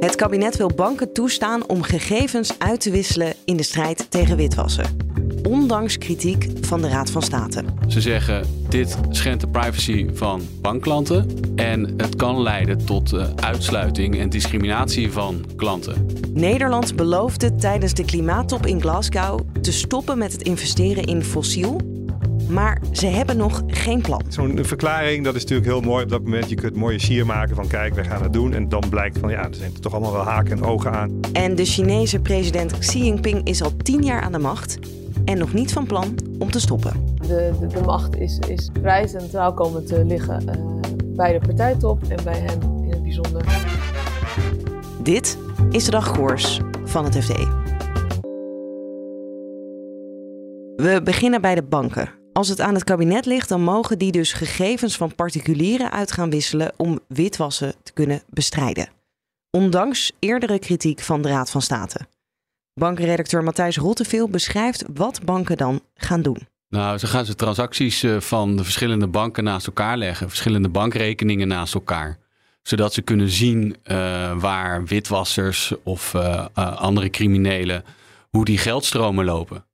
Het kabinet wil banken toestaan om gegevens uit te wisselen in de strijd tegen witwassen. Ondanks kritiek van de Raad van State. Ze zeggen dit schendt de privacy van bankklanten en het kan leiden tot uh, uitsluiting en discriminatie van klanten. Nederland beloofde tijdens de klimaattop in Glasgow te stoppen met het investeren in fossiel maar ze hebben nog geen plan. Zo'n verklaring, dat is natuurlijk heel mooi op dat moment. Je kunt mooie sier maken van kijk, wij gaan het doen. En dan blijkt van ja, er zijn toch allemaal wel haken en ogen aan. En de Chinese president Xi Jinping is al tien jaar aan de macht en nog niet van plan om te stoppen. De, de, de macht is, is vrij centraal komen te liggen uh, bij de partijtop en bij hem in het bijzonder. Dit is de dagkoers van het FD. We beginnen bij de banken. Als het aan het kabinet ligt, dan mogen die dus gegevens van particulieren uit gaan wisselen om witwassen te kunnen bestrijden. Ondanks eerdere kritiek van de Raad van State. Bankredacteur Matthijs Rotteveel beschrijft wat banken dan gaan doen. Nou, ze gaan ze transacties eh, van de verschillende banken naast elkaar leggen, verschillende bankrekeningen naast elkaar. Zodat ze kunnen zien uh, waar witwassers of uh, andere criminelen, hoe die geldstromen lopen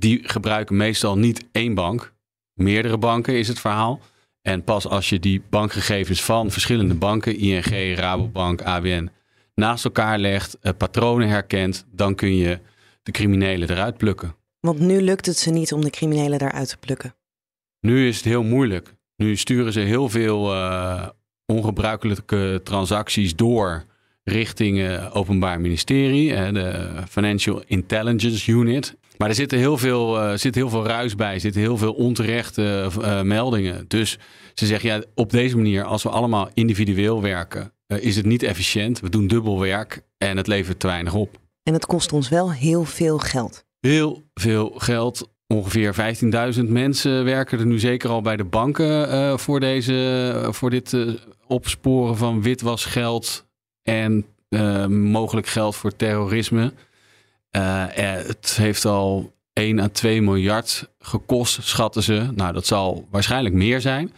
die gebruiken meestal niet één bank. Meerdere banken is het verhaal. En pas als je die bankgegevens van verschillende banken, ING, Rabobank, ABN, naast elkaar legt, eh, patronen herkent, dan kun je de criminelen eruit plukken. Want nu lukt het ze niet om de criminelen eruit te plukken. Nu is het heel moeilijk. Nu sturen ze heel veel uh, ongebruikelijke transacties door richting uh, Openbaar Ministerie, de Financial Intelligence Unit. Maar er zit heel veel, uh, zit heel veel ruis bij, er zitten heel veel onterechte uh, meldingen. Dus ze zeggen, ja, op deze manier, als we allemaal individueel werken, is het niet efficiënt. We doen dubbel werk en het levert te weinig op. En het kost ons wel heel veel geld. Heel veel geld. Ongeveer 15.000 mensen werken er nu zeker al bij de banken voor, deze, voor dit opsporen van witwasgeld en mogelijk geld voor terrorisme. Uh, het heeft al 1 à 2 miljard gekost, schatten ze. Nou, dat zal waarschijnlijk meer zijn.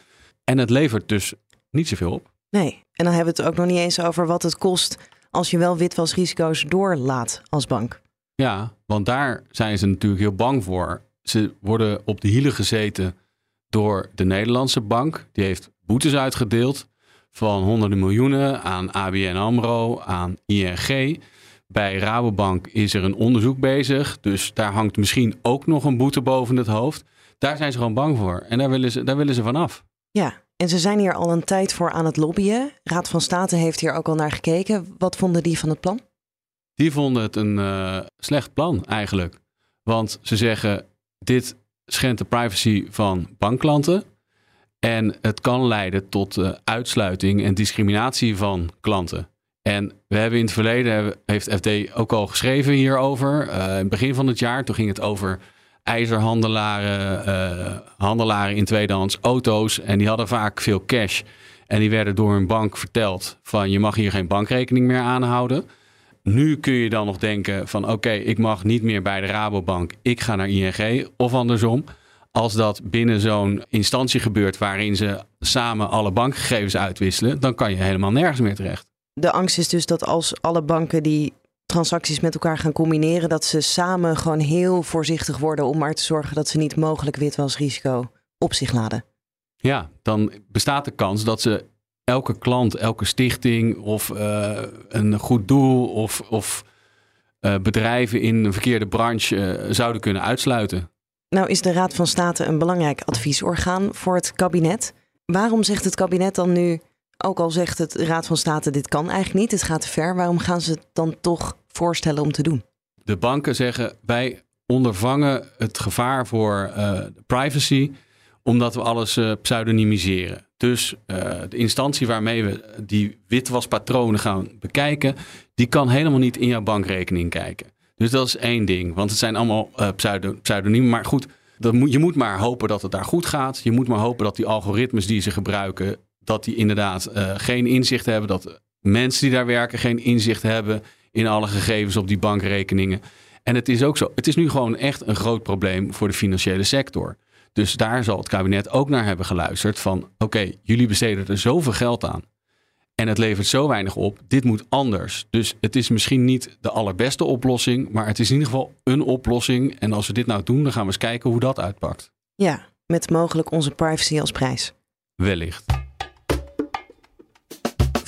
En het levert dus niet zoveel op. Nee, en dan hebben we het ook nog niet eens over wat het kost als je wel witwasrisico's doorlaat als bank. Ja, want daar zijn ze natuurlijk heel bang voor. Ze worden op de hielen gezeten door de Nederlandse bank. Die heeft boetes uitgedeeld van honderden miljoenen aan ABN AMRO, aan ING. Bij Rabobank is er een onderzoek bezig. Dus daar hangt misschien ook nog een boete boven het hoofd. Daar zijn ze gewoon bang voor. En daar willen ze, daar willen ze vanaf. Ja, en ze zijn hier al een tijd voor aan het lobbyen. Raad van State heeft hier ook al naar gekeken. Wat vonden die van het plan? Die vonden het een uh, slecht plan eigenlijk. Want ze zeggen: dit schendt de privacy van bankklanten. En het kan leiden tot uh, uitsluiting en discriminatie van klanten. En we hebben in het verleden, heeft FD ook al geschreven hierover. Uh, in het begin van het jaar, toen ging het over ijzerhandelaren, uh, handelaren in tweedehands auto's. En die hadden vaak veel cash. En die werden door een bank verteld van je mag hier geen bankrekening meer aanhouden. Nu kun je dan nog denken van oké, ik mag niet meer bij de Rabobank, ik ga naar ING of andersom. Als dat binnen zo'n instantie gebeurt waarin ze samen alle bankgegevens uitwisselen, dan kan je helemaal nergens meer terecht de angst is dus dat als alle banken die transacties met elkaar gaan combineren, dat ze samen gewoon heel voorzichtig worden om maar te zorgen dat ze niet mogelijk witwasrisico op zich laden. Ja, dan bestaat de kans dat ze elke klant, elke stichting of uh, een goed doel of, of uh, bedrijven in een verkeerde branche uh, zouden kunnen uitsluiten. Nou is de Raad van State een belangrijk adviesorgaan voor het kabinet. Waarom zegt het kabinet dan nu ook al zegt het Raad van State dit kan eigenlijk niet, het gaat te ver, waarom gaan ze het dan toch voorstellen om te doen? De banken zeggen wij ondervangen het gevaar voor uh, privacy omdat we alles uh, pseudonymiseren. Dus uh, de instantie waarmee we die witwaspatronen gaan bekijken, die kan helemaal niet in jouw bankrekening kijken. Dus dat is één ding, want het zijn allemaal pseudo, pseudoniemen. Maar goed, dat je moet maar hopen dat het daar goed gaat. Je moet maar hopen dat die algoritmes die ze gebruiken, dat die inderdaad uh, geen inzicht hebben. Dat mensen die daar werken geen inzicht hebben in alle gegevens op die bankrekeningen. En het is ook zo, het is nu gewoon echt een groot probleem voor de financiële sector. Dus daar zal het kabinet ook naar hebben geluisterd van oké, jullie besteden er zoveel geld aan. En het levert zo weinig op. Dit moet anders. Dus het is misschien niet de allerbeste oplossing, maar het is in ieder geval een oplossing. En als we dit nou doen, dan gaan we eens kijken hoe dat uitpakt. Ja, met mogelijk onze privacy als prijs. Wellicht.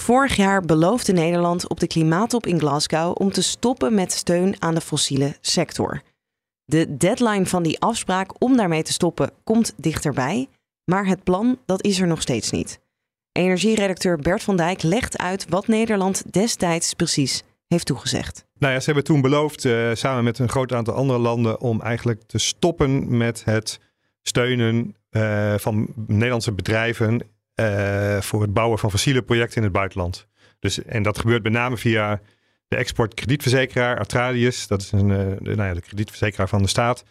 Vorig jaar beloofde Nederland op de klimaattop in Glasgow om te stoppen met steun aan de fossiele sector. De deadline van die afspraak om daarmee te stoppen komt dichterbij, maar het plan dat is er nog steeds niet. Energieredacteur Bert van Dijk legt uit wat Nederland destijds precies heeft toegezegd. Nou ja, ze hebben toen beloofd, uh, samen met een groot aantal andere landen, om eigenlijk te stoppen met het steunen uh, van Nederlandse bedrijven uh, voor het bouwen van fossiele projecten in het buitenland. Dus, en dat gebeurt met name via de exportkredietverzekeraar Atradius. Dat is een, de, nou ja, de kredietverzekeraar van de staat.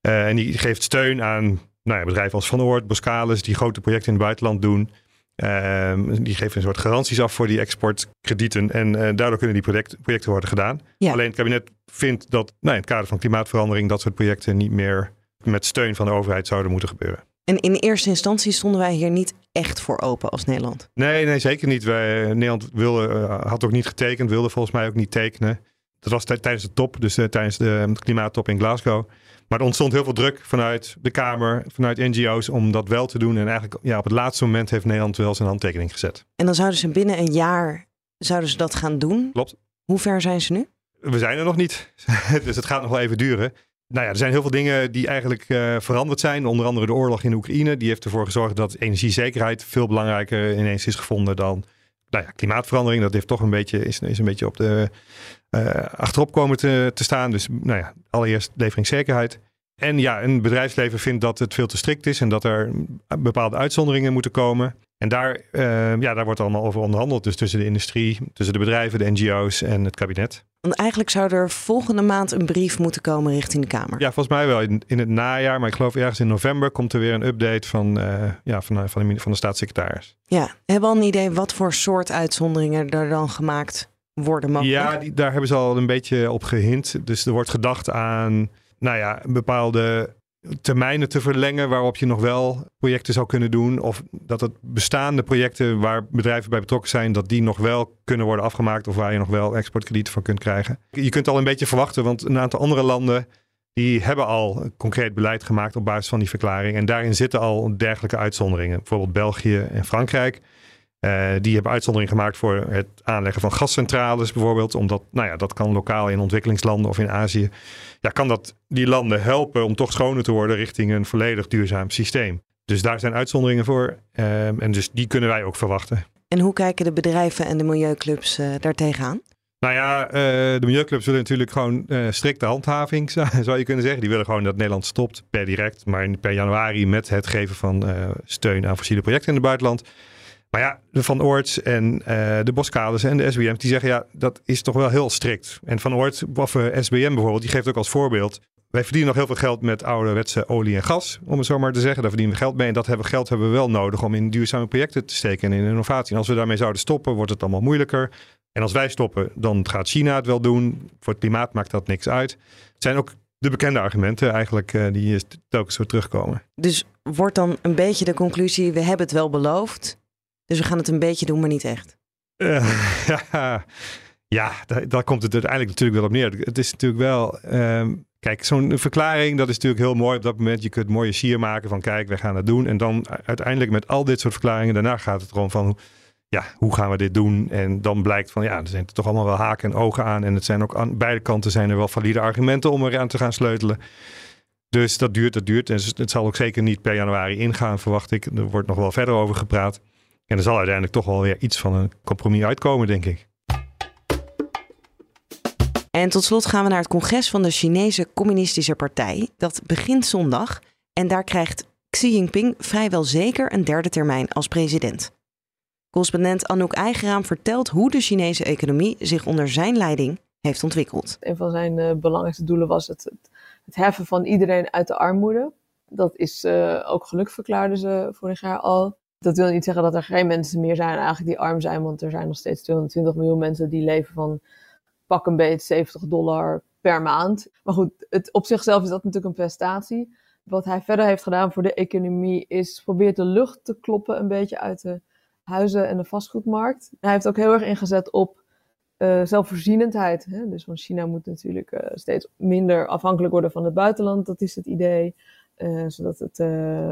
en die geeft steun aan nou ja, bedrijven als Van Oort, Boskalis, die grote projecten in het buitenland doen. Um, die geven een soort garanties af voor die exportkredieten. En uh, daardoor kunnen die project, projecten worden gedaan. Ja. Alleen het kabinet vindt dat nou, in het kader van klimaatverandering dat soort projecten niet meer met steun van de overheid zouden moeten gebeuren. En in eerste instantie stonden wij hier niet echt voor open als Nederland. Nee, nee zeker niet. Wij, Nederland wilde, uh, had ook niet getekend, wilde volgens mij ook niet tekenen. Dat was tijdens de top, dus uh, tijdens de klimaattop in Glasgow. Maar er ontstond heel veel druk vanuit de Kamer, vanuit NGO's om dat wel te doen. En eigenlijk ja, op het laatste moment heeft Nederland wel zijn handtekening gezet. En dan zouden ze binnen een jaar zouden ze dat gaan doen. Klopt. Hoe ver zijn ze nu? We zijn er nog niet. dus het gaat nog wel even duren. Nou ja, er zijn heel veel dingen die eigenlijk uh, veranderd zijn. Onder andere de oorlog in Oekraïne. Die heeft ervoor gezorgd dat energiezekerheid veel belangrijker ineens is gevonden dan nou ja, klimaatverandering. Dat heeft toch een beetje, is, is een beetje op de uh, achterop komen te, te staan. Dus nou ja, allereerst leveringszekerheid. En ja, een bedrijfsleven vindt dat het veel te strikt is en dat er bepaalde uitzonderingen moeten komen. En daar, uh, ja, daar wordt allemaal over onderhandeld. Dus tussen de industrie, tussen de bedrijven, de NGO's en het kabinet. Want eigenlijk zou er volgende maand een brief moeten komen richting de Kamer. Ja, volgens mij wel in, in het najaar. Maar ik geloof ergens in november komt er weer een update van, uh, ja, van, van, de, van de staatssecretaris. Ja, hebben we al een idee wat voor soort uitzonderingen er dan gemaakt worden mogelijk? Ja, die, daar hebben ze al een beetje op gehint. Dus er wordt gedacht aan, nou ja, bepaalde termijnen te verlengen waarop je nog wel projecten zou kunnen doen. Of dat het bestaande projecten waar bedrijven bij betrokken zijn, dat die nog wel kunnen worden afgemaakt of waar je nog wel exportkredieten van kunt krijgen. Je kunt al een beetje verwachten, want een aantal andere landen die hebben al concreet beleid gemaakt op basis van die verklaring. En daarin zitten al dergelijke uitzonderingen. Bijvoorbeeld België en Frankrijk. Uh, die hebben uitzondering gemaakt voor het aanleggen van gascentrales bijvoorbeeld. Omdat, nou ja, dat kan lokaal in ontwikkelingslanden of in Azië. Ja, kan dat die landen helpen om toch schoner te worden richting een volledig duurzaam systeem. Dus daar zijn uitzonderingen voor. Uh, en dus die kunnen wij ook verwachten. En hoe kijken de bedrijven en de milieuclubs uh, daar tegenaan? Nou ja, de milieuclubs willen natuurlijk gewoon strikte handhaving, zou je kunnen zeggen. Die willen gewoon dat Nederland stopt per direct, maar per januari met het geven van steun aan fossiele projecten in het buitenland. Maar ja, de Van Oorts en uh, de Boskades en de SBM, die zeggen ja, dat is toch wel heel strikt. En Van Oort, of uh, SBM bijvoorbeeld, die geeft ook als voorbeeld. Wij verdienen nog heel veel geld met ouderwetse olie en gas, om het zo maar te zeggen. Daar verdienen we geld mee. En dat hebben, geld hebben we wel nodig om in duurzame projecten te steken en in innovatie. En als we daarmee zouden stoppen, wordt het allemaal moeilijker. En als wij stoppen, dan gaat China het wel doen. Voor het klimaat maakt dat niks uit. Het zijn ook de bekende argumenten eigenlijk uh, die telkens weer terugkomen. Dus wordt dan een beetje de conclusie, we hebben het wel beloofd. Dus we gaan het een beetje doen, maar niet echt. Uh, ja, ja daar, komt het uiteindelijk natuurlijk wel op neer. Het is natuurlijk wel. Um, kijk, zo'n verklaring, dat is natuurlijk heel mooi op dat moment. Je kunt mooie sier maken van kijk, wij gaan het doen. En dan uiteindelijk met al dit soort verklaringen, daarna gaat het gewoon van ja, hoe gaan we dit doen? En dan blijkt van ja, er zijn toch allemaal wel haken en ogen aan. En het zijn ook aan beide kanten zijn er wel valide argumenten om eraan te gaan sleutelen. Dus dat duurt, dat duurt. En het zal ook zeker niet per januari ingaan, verwacht ik. Er wordt nog wel verder over gepraat. En er zal uiteindelijk toch wel weer iets van een compromis uitkomen, denk ik. En tot slot gaan we naar het congres van de Chinese Communistische Partij. Dat begint zondag. En daar krijgt Xi Jinping vrijwel zeker een derde termijn als president. Correspondent Anouk Eigeraam vertelt hoe de Chinese economie zich onder zijn leiding heeft ontwikkeld. Een van zijn uh, belangrijkste doelen was het, het, het, heffen van iedereen uit de armoede. Dat is uh, ook gelukt, verklaarden ze vorig jaar al. Dat wil niet zeggen dat er geen mensen meer zijn eigenlijk die arm zijn, want er zijn nog steeds 220 miljoen mensen die leven van pak een beet 70 dollar per maand. Maar goed, het, op zichzelf is dat natuurlijk een prestatie. Wat hij verder heeft gedaan voor de economie is probeert de lucht te kloppen een beetje uit de huizen- en de vastgoedmarkt. Hij heeft ook heel erg ingezet op uh, zelfvoorzienendheid. Hè? Dus van China moet natuurlijk uh, steeds minder afhankelijk worden van het buitenland. Dat is het idee. Uh, zodat het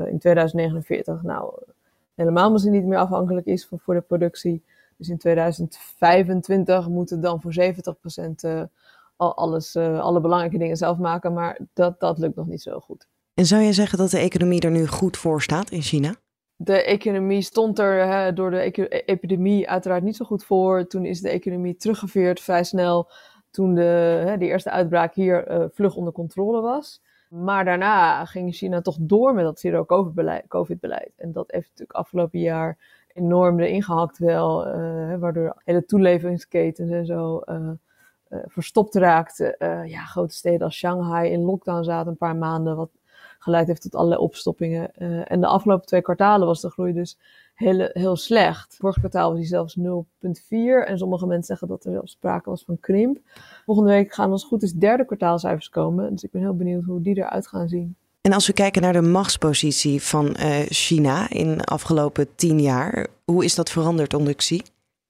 in 2049 nou helemaal misschien niet meer afhankelijk is van, voor de productie. Dus in 2025 moet het dan voor 70% al alles, alle belangrijke dingen zelf maken. Maar dat, dat lukt nog niet zo goed. En zou je zeggen dat de economie er nu goed voor staat in China? de economie stond er hè, door de epidemie uiteraard niet zo goed voor. Toen is de economie teruggeveerd vrij snel toen de, hè, de eerste uitbraak hier uh, vlug onder controle was. Maar daarna ging China toch door met dat zero-covid-beleid. En dat heeft natuurlijk afgelopen jaar enorm erin gehakt wel, uh, waardoor hele toeleveringsketens en zo uh, verstopt raakten. ja, grote steden als Shanghai in lockdown zaten een paar maanden, wat geleid heeft tot allerlei opstoppingen. Uh, en de afgelopen twee kwartalen was de groei dus heel, heel slecht. Vorig kwartaal was die zelfs 0,4 en sommige mensen zeggen dat er zelfs sprake was van krimp. Volgende week gaan als goed is derde kwartaalcijfers komen, dus ik ben heel benieuwd hoe die eruit gaan zien. En als we kijken naar de machtspositie van uh, China in de afgelopen tien jaar, hoe is dat veranderd onder Xi?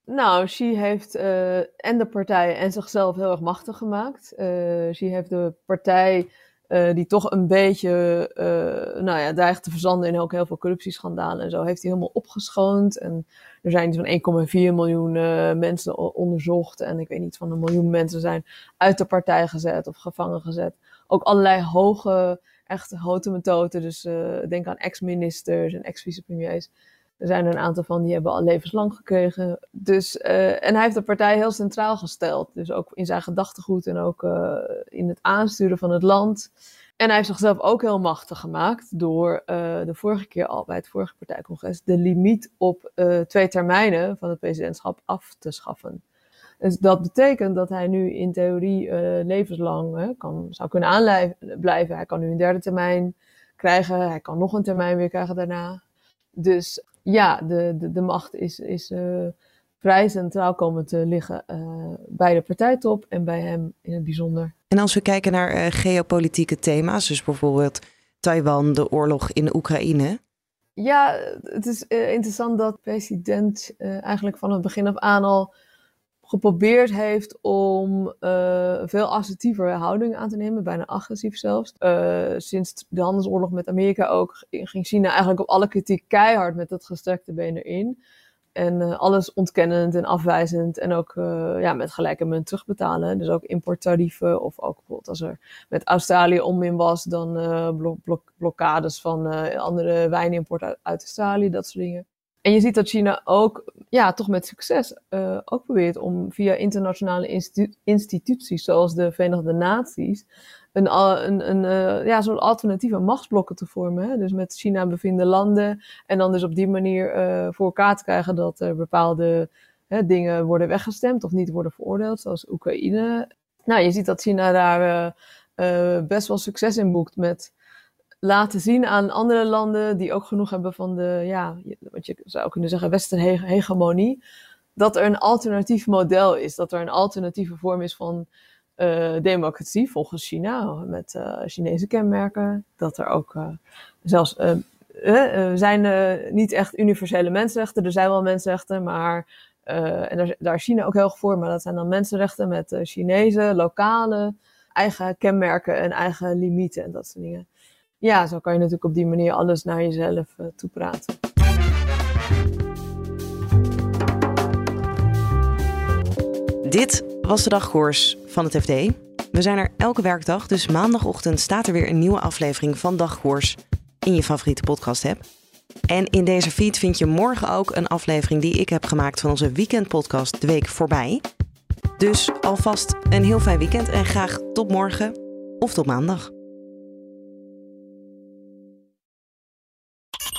Nou, Xi heeft uh, en de partij en zichzelf heel erg machtig gemaakt. Uh, Xi heeft de partij uh, die toch een beetje, uh, nou ja, dreigt te verzanden in ook heel veel corruptieschandalen en zo, heeft hij helemaal opgeschoond. En er zijn zo'n 1,4 miljoen uh, mensen onderzocht. En ik weet niet, van een miljoen mensen zijn uit de partij gezet of gevangen gezet. Ook allerlei hoge, echt hote methoden. Dus denk aan ex-ministers en ex-vicepremiers. Er zijn een aantal van die hebben al levenslang gekregen. Dus, uh, en hij heeft de partij heel centraal gesteld. Dus ook in zijn gedachtegoed en ook uh, in het aansturen van het land. En hij heeft zichzelf ook heel machtig gemaakt door uh, de vorige keer al bij het vorige partijcongres de limiet op twee termijnen van het presidentschap af te schaffen. Dus dat betekent dat hij nu in theorie levenslang hè, kan, zou kunnen aanblijven. Hij kan nu een derde termijn krijgen. Hij kan nog een termijn weer krijgen daarna. Dus ja, de, de, de macht is, is uh, vrij centraal komen te liggen uh, bij de partijtop en bij hem in het bijzonder. En als we kijken naar uh, geopolitieke thema's, dus bijvoorbeeld Taiwan, de oorlog in de Oekraïne. Ja, het is interessant dat president eigenlijk van het begin af aan al geprobeerd heeft om uh, veel assertievere houding aan te nemen, bijna agressief zelfs. Uh, sinds de handelsoorlog met Amerika ook ging China eigenlijk op alle kritiek keihard met dat gestrekte been erin. En uh, alles ontkennend en afwijzend en ook ja, met gelijke munt terugbetalen. Dus ook importtarieven of ook bijvoorbeeld als er met Australië onmin was, dan blok blok blokkades van andere wijnimporten uit, uit Australië, dat soort dingen. En je ziet dat China ook, ja, toch met succes uh, ook probeert om via internationale institu instituties, zoals de Verenigde Naties, een, een, een uh, ja, soort alternatieve machtsblokken te vormen. Dus met China bevinde landen. En dan dus op die manier uh, voor elkaar te krijgen dat er bepaalde hè, dingen worden weggestemd of niet worden veroordeeld, zoals Oekraïne. Nou, je ziet dat China daar best wel succes in boekt met laten zien aan andere landen die ook genoeg hebben van de, ja, wat je zou kunnen zeggen, westerhegemonie, dat er een alternatief model is, dat er een alternatieve vorm is van uh, democratie volgens China, met uh, Chinese kenmerken, dat er ook uh, zelfs uh, zijn niet echt universele mensenrechten, er zijn wel mensenrechten, maar en daar, daar is China ook heel erg voor, maar dat zijn dan mensenrechten met Chinese, lokale, eigen kenmerken en eigen limieten en dat soort dingen ja, zo kan je natuurlijk op die manier alles naar jezelf uh. Dit was de dagkoers van het FD. We zijn er elke werkdag, dus maandagochtend staat er weer een nieuwe aflevering van Dagkoers in je favoriete podcast app. En in deze feed vind je morgen ook een aflevering die ik heb gemaakt van onze weekendpodcast De Week Voorbij. Dus alvast een heel fijn weekend en graag tot morgen of tot maandag.